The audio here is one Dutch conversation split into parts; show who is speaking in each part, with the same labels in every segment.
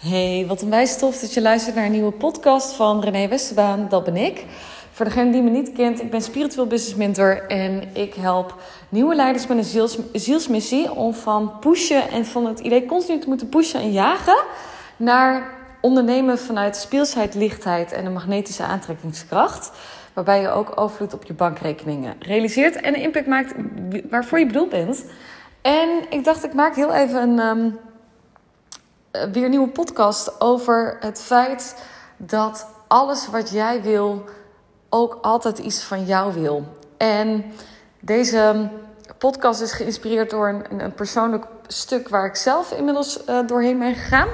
Speaker 1: Hey, wat een wijstof dat je luistert naar een nieuwe podcast van René Westerbaan. Dat ben ik. Voor degene die me niet kent, ik ben spiritueel business mentor en ik help nieuwe leiders met een ziels, zielsmissie om van pushen en van het idee continu te moeten pushen en jagen naar ondernemen vanuit speelsheid, lichtheid en een magnetische aantrekkingskracht. Waarbij je ook overvloed op je bankrekeningen realiseert en een impact maakt waarvoor je bedoeld bent. En ik dacht, ik maak heel even een. Um, weer een nieuwe podcast over het feit dat alles wat jij wil ook altijd iets van jou wil. En deze podcast is geïnspireerd door een, een persoonlijk stuk waar ik zelf inmiddels uh, doorheen ben gegaan.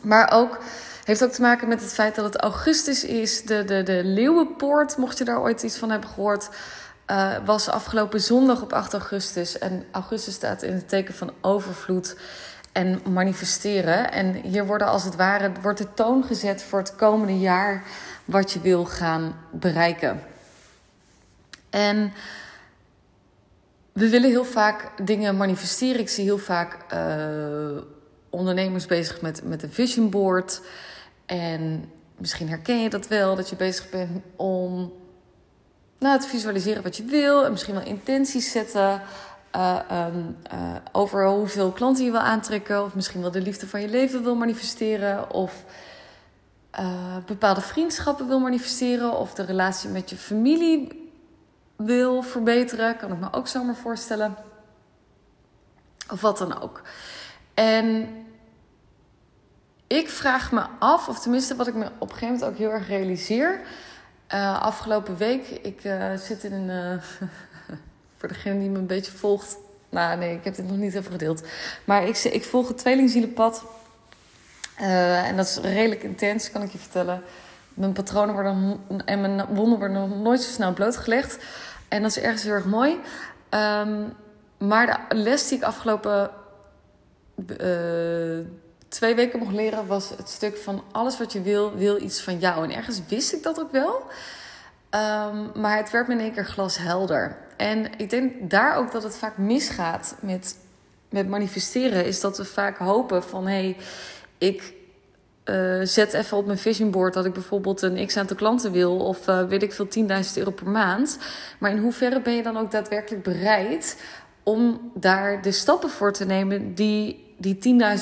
Speaker 1: Maar ook heeft ook te maken met het feit dat het augustus is. De, de, de Leeuwenpoort, mocht je daar ooit iets van hebben gehoord, uh, was afgelopen zondag op 8 augustus. En augustus staat in het teken van overvloed en manifesteren. En hier worden als het ware wordt de toon gezet voor het komende jaar wat je wil gaan bereiken. En we willen heel vaak dingen manifesteren. Ik zie heel vaak uh, ondernemers bezig met, met een vision board. En misschien herken je dat wel, dat je bezig bent om nou, te visualiseren wat je wil. En misschien wel intenties zetten. Uh, over hoeveel klanten je wil aantrekken. Of misschien wel de liefde van je leven wil manifesteren. Of uh, bepaalde vriendschappen wil manifesteren. Of de relatie met je familie wil verbeteren. Kan ik me ook zomaar voorstellen. Of wat dan ook. En ik vraag me af, of tenminste wat ik me op een gegeven moment ook heel erg realiseer. Afgelopen week, ik zit in een. voor degene die me een beetje volgt. Nou, nee, ik heb dit nog niet even gedeeld. Maar ik, ik volg het tweelingzielenpad. en dat is redelijk intens, kan ik je vertellen. Mijn patronen worden en mijn wonden worden nog nooit zo snel blootgelegd. En dat is ergens heel erg mooi. Um, maar de les die ik afgelopen twee weken mocht leren, was het stuk van alles wat je wil, wil iets van jou. En ergens wist ik dat ook wel. Um, maar het werd me in één keer glashelder. En ik denk daar ook dat het vaak misgaat met, met manifesteren. Is dat we vaak hopen van hé, hey, ik uh, zet even op mijn vision board dat ik bijvoorbeeld een x aantal klanten wil. Of uh, weet ik veel, 10.000 euro per maand. Maar in hoeverre ben je dan ook daadwerkelijk bereid om daar de stappen voor te nemen die die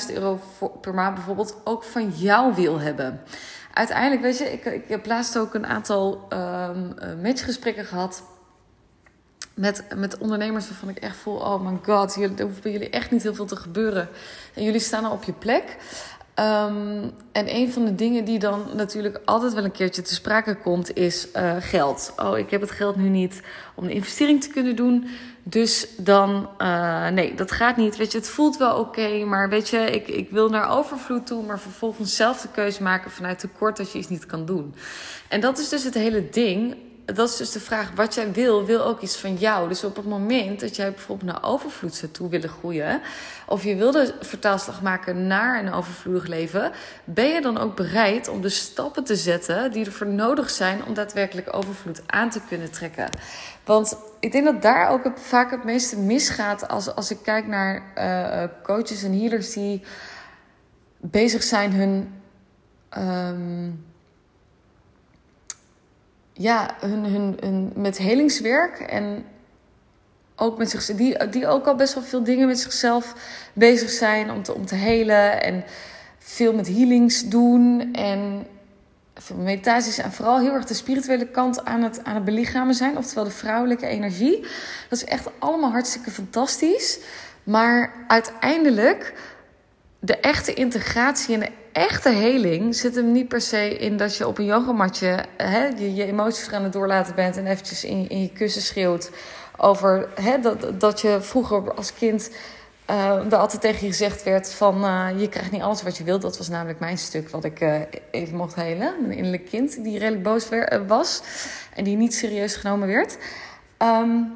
Speaker 1: 10.000 euro per maand bijvoorbeeld ook van jou wil hebben. Uiteindelijk, weet je, ik, ik heb laatst ook een aantal um, matchgesprekken gehad. Met, met ondernemers waarvan ik echt voel: oh my god, jullie, er hoeft bij jullie echt niet heel veel te gebeuren. En jullie staan al op je plek. Um, en een van de dingen die dan natuurlijk altijd wel een keertje te sprake komt, is uh, geld. Oh, ik heb het geld nu niet om de investering te kunnen doen. Dus dan, uh, nee, dat gaat niet. Weet je, het voelt wel oké, maar weet je, ik, ik wil naar overvloed toe, maar vervolgens zelf de keuze maken vanuit tekort dat je iets niet kan doen. En dat is dus het hele ding dat is dus de vraag, wat jij wil, wil ook iets van jou. Dus op het moment dat jij bijvoorbeeld naar overvloed zou toe willen groeien, of je wilde vertaalslag maken naar een overvloedig leven, ben je dan ook bereid om de stappen te zetten die ervoor nodig zijn om daadwerkelijk overvloed aan te kunnen trekken? Want ik denk dat daar ook vaak het meeste misgaat als, als ik kijk naar uh, coaches en healers die bezig zijn hun. Um, ja, hun, hun, hun, met helingswerk en ook met zich, die, die ook al best wel veel dingen met zichzelf bezig zijn om te, om te helen en veel met healings doen en veel meditaties en vooral heel erg de spirituele kant aan het, aan het belichamen zijn, oftewel de vrouwelijke energie. Dat is echt allemaal hartstikke fantastisch. Maar uiteindelijk, de echte integratie en de echte heling zit hem niet per se in dat je op een yogamatje hè, je, je emoties aan het doorlaten bent en eventjes in, in je kussen schreeuwt over hè, dat, dat je vroeger als kind uh, er altijd tegen je gezegd werd van uh, je krijgt niet alles wat je wilt. Dat was namelijk mijn stuk wat ik uh, even mocht helen. Een innerlijk kind die redelijk boos was en die niet serieus genomen werd. Um,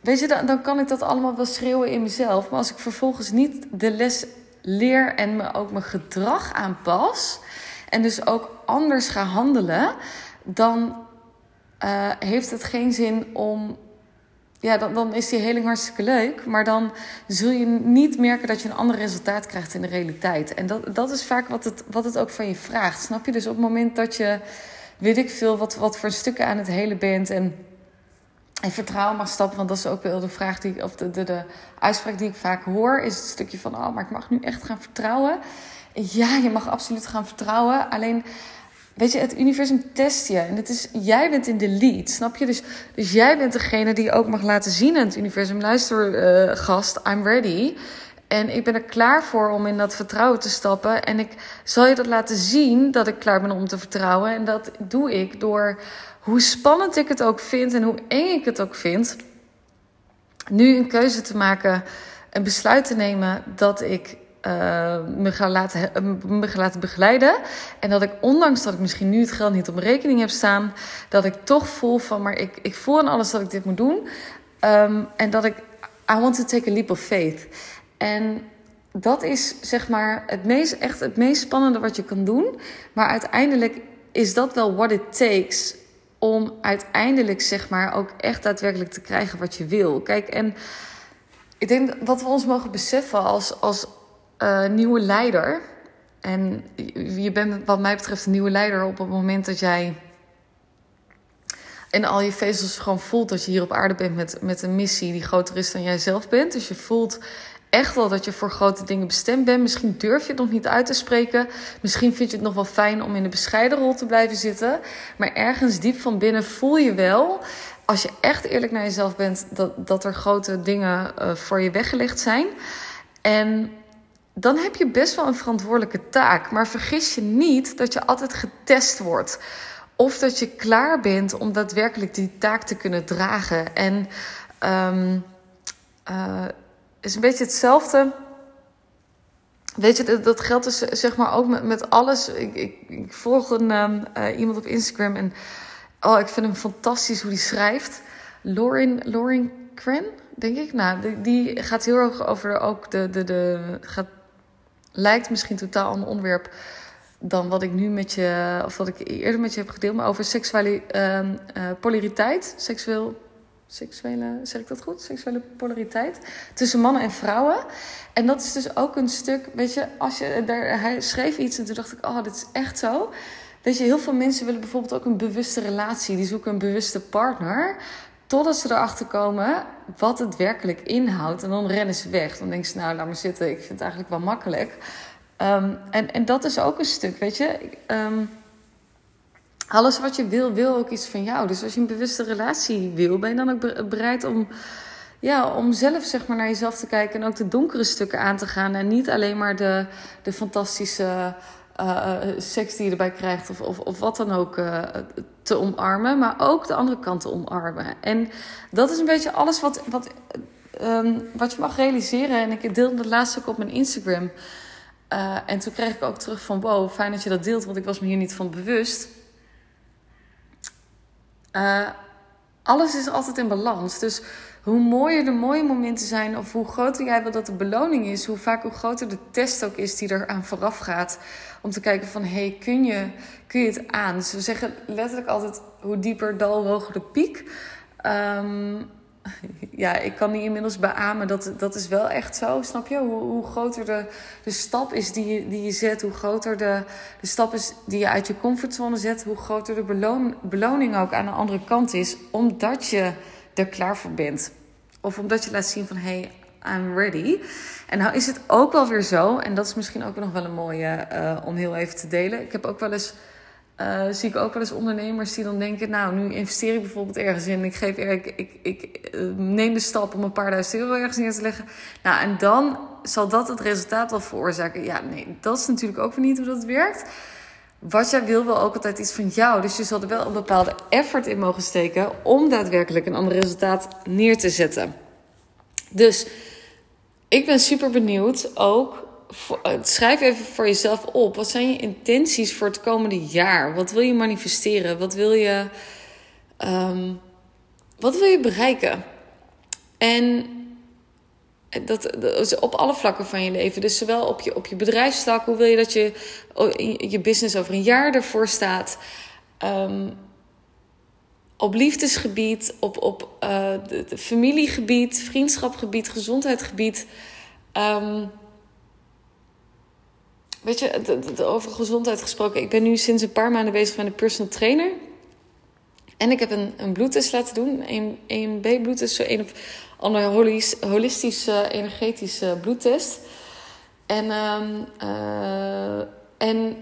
Speaker 1: weet je, dan kan ik dat allemaal wel schreeuwen in mezelf. Maar als ik vervolgens niet de les leer en me ook mijn gedrag aanpas en dus ook anders ga handelen, dan uh, heeft het geen zin om ja, dan, dan is die heling hartstikke leuk. Maar dan zul je niet merken dat je een ander resultaat krijgt in de realiteit. En dat, dat is vaak wat het, wat het ook van je vraagt. Snap je? Dus op het moment dat je, weet ik veel, wat, wat voor stukken aan het hele bent. En, en vertrouwen mag stappen. Want dat is ook wel de vraag die of de, de, de uitspraak die ik vaak hoor. Is het stukje van, oh, maar ik mag nu echt gaan vertrouwen. Ja, je mag absoluut gaan vertrouwen. Alleen Weet je, het universum test je. En het is, jij bent in de lead, snap je? Dus, dus jij bent degene die ook mag laten zien aan het universum. Luister, uh, gast, I'm ready. En ik ben er klaar voor om in dat vertrouwen te stappen. En ik zal je dat laten zien dat ik klaar ben om te vertrouwen. En dat doe ik door hoe spannend ik het ook vind en hoe eng ik het ook vind. Nu een keuze te maken, een besluit te nemen dat ik uh, me, gaan laten, me gaan laten begeleiden. En dat ik, ondanks dat ik misschien nu het geld niet op mijn rekening heb staan, dat ik toch voel van, maar ik, ik voel aan alles dat ik dit moet doen. Um, en dat ik, I want to take a leap of faith. En dat is zeg maar het meest, echt het meest spannende wat je kan doen. Maar uiteindelijk is dat wel what it takes om uiteindelijk zeg maar ook echt daadwerkelijk te krijgen wat je wil. Kijk, en ik denk wat we ons mogen beseffen als, als uh, nieuwe leider. En je bent wat mij betreft een nieuwe leider op het moment dat jij in al je vezels gewoon voelt dat je hier op aarde bent met, met een missie die groter is dan jij zelf bent. Dus je voelt echt wel dat je voor grote dingen bestemd bent. Misschien durf je het nog niet uit te spreken. Misschien vind je het nog wel fijn om in de bescheiden rol te blijven zitten. Maar ergens diep van binnen voel je wel, als je echt eerlijk naar jezelf bent, dat, dat er grote dingen uh, voor je weggelegd zijn. En dan heb je best wel een verantwoordelijke taak. Maar vergis je niet dat je altijd getest wordt. Of dat je klaar bent om daadwerkelijk die taak te kunnen dragen. En um, is een beetje hetzelfde. Weet je, dat, geldt dus zeg maar ook met, met alles. Ik, ik, volg een, um, uh, iemand op Instagram en oh, ik vind hem fantastisch hoe hij schrijft. Lauren, Lauren Cran, denk ik. Nou, die, die gaat heel erg over ook de, de, de gaat lijkt misschien totaal een onderwerp dan wat ik nu met je, of wat ik eerder met je heb gedeeld, maar over seksuele uh, uh, polariteit, seksueel, seksuele, zeg ik dat goed? Seksuele polariteit tussen mannen en vrouwen. En dat is dus ook een stuk, weet je, als je daar, hij schreef iets en toen dacht ik, oh, dit is echt zo. Weet je, heel veel mensen willen bijvoorbeeld ook een bewuste relatie, die zoeken een bewuste partner. Totdat ze erachter komen wat het werkelijk inhoudt. En dan rennen ze weg. Dan denken ze, nou, laat maar zitten. Ik vind het eigenlijk wel makkelijk. Um, en, en dat is ook een stuk, weet je. Um, alles wat je wil, wil ook iets van jou. Dus als je een bewuste relatie wil, ben je dan ook bereid om, ja, om zelf zeg maar, naar jezelf te kijken. En ook de donkere stukken aan te gaan. En niet alleen maar de, de fantastische uh, seks die je erbij krijgt, of, of, of wat dan ook, uh, te omarmen, maar ook de andere kant te omarmen. En dat is een beetje alles wat, wat, um, wat je mag realiseren. En ik deelde het laatst ook op mijn Instagram. En toen kreeg ik ook terug van: wow, fijn dat je dat deelt, want ik was me hier niet van bewust. Alles is altijd in balans. Dus hoe mooier de mooie momenten zijn, of hoe groter jij wil dat de beloning is, hoe vaak hoe groter de test ook is die eraan vooraf gaat. Om te kijken van, hey, kun je, kun je het aan? Dus we zeggen letterlijk altijd, hoe dieper dal, hoger de piek. Um, ja, ik kan die inmiddels beamen. Dat, dat is wel echt zo, snap je? Hoe, hoe groter de, de stap is die je, die je zet, hoe groter de, de stap is die je uit je comfortzone zet, hoe groter de beloon, beloning ook aan de andere kant is, omdat je er klaar voor bent. Of omdat je laat zien van hey, I'm ready. En nou is het ook wel weer zo, en dat is misschien ook nog wel een mooie uh, om heel even te delen. Ik heb ook wel eens, uh, zie ik ook wel eens ondernemers die dan denken, nou nu investeer ik bijvoorbeeld ergens in. Ik, geef, ik, ik, ik uh, neem de stap om een paar duizend euro ergens neer te leggen. Nou en dan zal dat het resultaat wel veroorzaken. Ja, nee, dat is natuurlijk ook weer niet hoe dat werkt wat jij wil, wil ook altijd iets van jou. Dus je zal er wel een bepaalde effort in mogen steken om daadwerkelijk een ander resultaat neer te zetten. Dus ik ben super benieuwd ook. Eh, schrijf even voor jezelf op. Wat zijn je intenties voor het komende jaar? Wat wil je manifesteren? Wat wil je, um, wat wil je bereiken? En dat, dat op alle vlakken van je leven. Dus zowel op je, op je bedrijfstak, hoe wil je dat je, je business over een jaar ervoor staat. Um, op liefdesgebied, op, op uh, de, familiegebied, vriendschapgebied, gezondheidsgebied. Um, weet je, over gezondheid gesproken. Ik ben nu sinds een paar maanden bezig met een personal trainer. En ik heb een, een bloedtest laten doen. Een, een B-bloedtest, zo een of andere holistische, energetische bloedtest. En, um, uh, en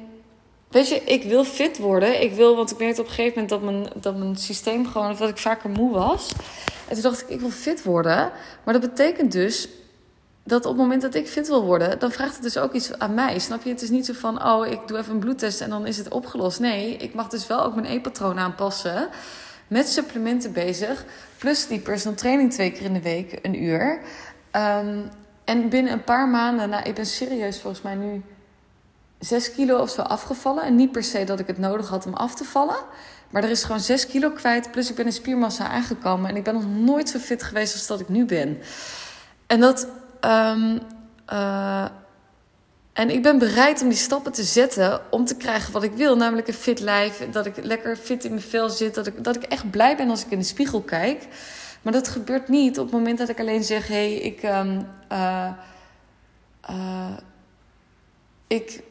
Speaker 1: Weet je, ik wil fit worden. Ik wil, want ik merkte op een gegeven moment dat mijn, dat mijn systeem gewoon, dat ik vaker moe was. En toen dacht ik, ik wil fit worden. Maar dat betekent dus dat op het moment dat ik fit wil worden, dan vraagt het dus ook iets aan mij. Snap je? Het is niet zo van, oh, ik doe even een bloedtest en dan is het opgelost. Nee, ik mag dus wel ook mijn e-patroon aanpassen. Met supplementen bezig. Plus die personal training twee keer in de week, een uur. Um, en binnen een paar maanden, nou, ik ben serieus volgens mij nu 6 kilo of zo afgevallen. En niet per se dat ik het nodig had om af te vallen. Maar er is gewoon 6 kilo kwijt. Plus ik ben in spiermassa aangekomen. En ik ben nog nooit zo fit geweest als dat ik nu ben. En dat. Um, uh, en ik ben bereid om die stappen te zetten om te krijgen wat ik wil. Namelijk een fit lijf. Dat ik lekker fit in mijn vel zit. Dat ik, dat ik echt blij ben als ik in de spiegel kijk. Maar dat gebeurt niet op het moment dat ik alleen zeg: hé, hey, ik. Um, uh, uh, ik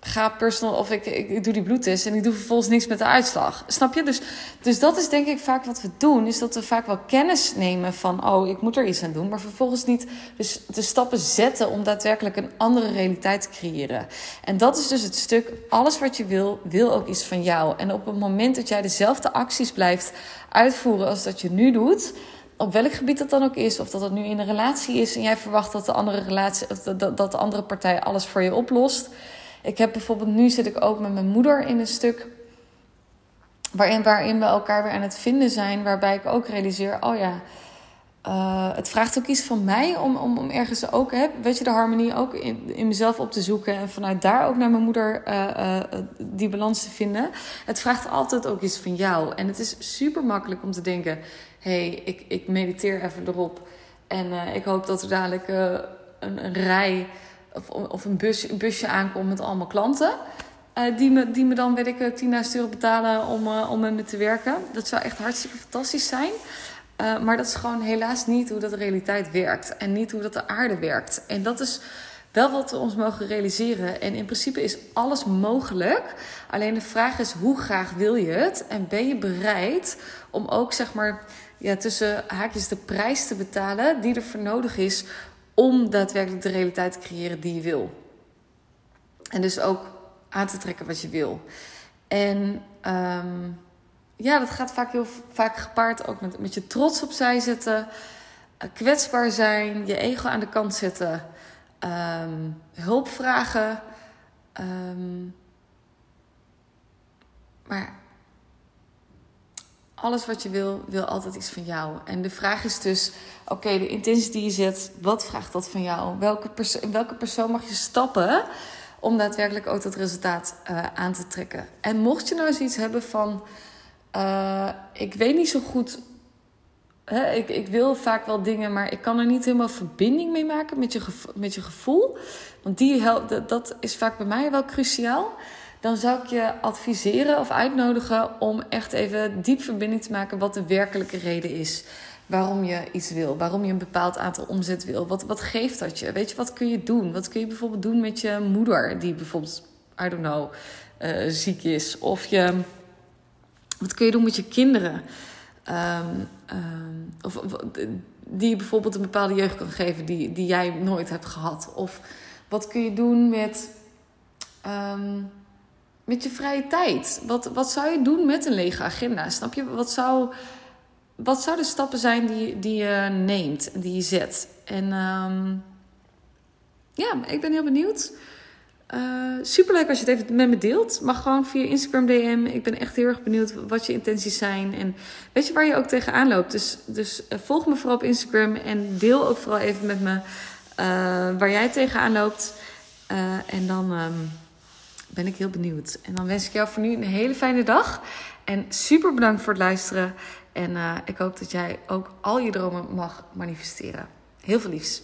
Speaker 1: ga personal of ik, ik, doe die bloedtest en ik doe vervolgens niks met de uitslag. Snap je? Dus, dus dat is denk ik vaak wat we doen, is dat we vaak wel kennis nemen van, oh, ik moet er iets aan doen, maar vervolgens niet dus de stappen zetten om daadwerkelijk een andere realiteit te creëren. En dat is dus het stuk, alles wat je wil, wil ook iets van jou. En op het moment dat jij dezelfde acties blijft uitvoeren als dat je nu doet, op welk gebied dat dan ook is, of dat het nu in een relatie is en jij verwacht dat de andere relatie, dat, dat de andere partij alles voor je oplost ik heb bijvoorbeeld, nu zit ik ook met mijn moeder in een stuk waarin, waarin we elkaar weer aan het vinden zijn. Waarbij ik ook realiseer, oh ja, uh, het vraagt ook iets van mij om, om, om ergens ook, hè, weet je, de harmonie ook in, in mezelf op te zoeken. En vanuit daar ook naar mijn moeder uh, uh, die balans te vinden. Het vraagt altijd ook iets van jou. En het is super makkelijk om te denken, hé, hey, ik, ik mediteer even erop. En ik hoop dat er dadelijk een, een rij of, een, bus, busje aankomt met allemaal klanten. Uh, die, me, die me dan, weet ik, 10.000 eh, euro betalen om, uh, om met me te werken. Dat zou echt hartstikke fantastisch zijn. Maar dat is gewoon helaas niet hoe dat de realiteit werkt. En niet hoe dat de aarde werkt. En dat is wel wat we ons mogen realiseren. En in principe is alles mogelijk. Alleen de vraag is, hoe graag wil je het? En ben je bereid om ook, zeg maar, ja, tussen haakjes de prijs te betalen die er voor nodig is om daadwerkelijk de realiteit te creëren die je wil. En dus ook aan te trekken wat je wil. En um, ja, dat gaat vaak heel vaak gepaard ook met, met je trots opzij zetten, uh, kwetsbaar zijn, je ego aan de kant zetten, um, hulp vragen. Um, maar alles wat je wil, wil altijd iets van jou. En de vraag is dus: oké, de intentie die je zet, wat vraagt dat van jou? Welke in welke persoon mag je stappen om daadwerkelijk ook dat resultaat uh, aan te trekken? En mocht je nou zoiets hebben van: uh, ik weet niet zo goed. Ik, ik wil vaak wel dingen, maar ik kan er niet helemaal verbinding mee maken met je, met je gevoel. Want die dat is vaak bij mij wel cruciaal dan zou ik je adviseren of uitnodigen om echt even diep verbinding te maken wat de werkelijke reden is. Waarom je iets wil, waarom je een bepaald aantal omzet wil. Wat, wat geeft dat je? Weet je, wat kun je doen? Wat kun je bijvoorbeeld doen met je moeder, die bijvoorbeeld, I don't know, uh, ziek is? Of je, wat kun je doen met je kinderen? Um, um, of, die bijvoorbeeld een bepaalde jeugd kan geven die, die jij nooit hebt gehad. Of wat kun je doen met. Um, met je vrije tijd? Wat, wat zou je doen met een lege agenda? Snap je? Wat zou, wat zouden de stappen zijn die, die je neemt, die je zet? En um, ja, ik ben heel benieuwd. Uh, superleuk als je het even met me deelt. Mag gewoon via Instagram DM. Ik ben echt heel erg benieuwd wat je intenties zijn. En weet je waar je ook tegenaan loopt. Dus, dus uh, volg me vooral op Instagram. En deel ook vooral even met me uh, waar jij tegenaan loopt. en dan... Um, ben ik heel benieuwd. En dan wens ik jou voor nu een hele fijne dag. En super bedankt voor het luisteren. En uh, ik hoop dat jij ook al je dromen mag manifesteren. Heel veel liefs.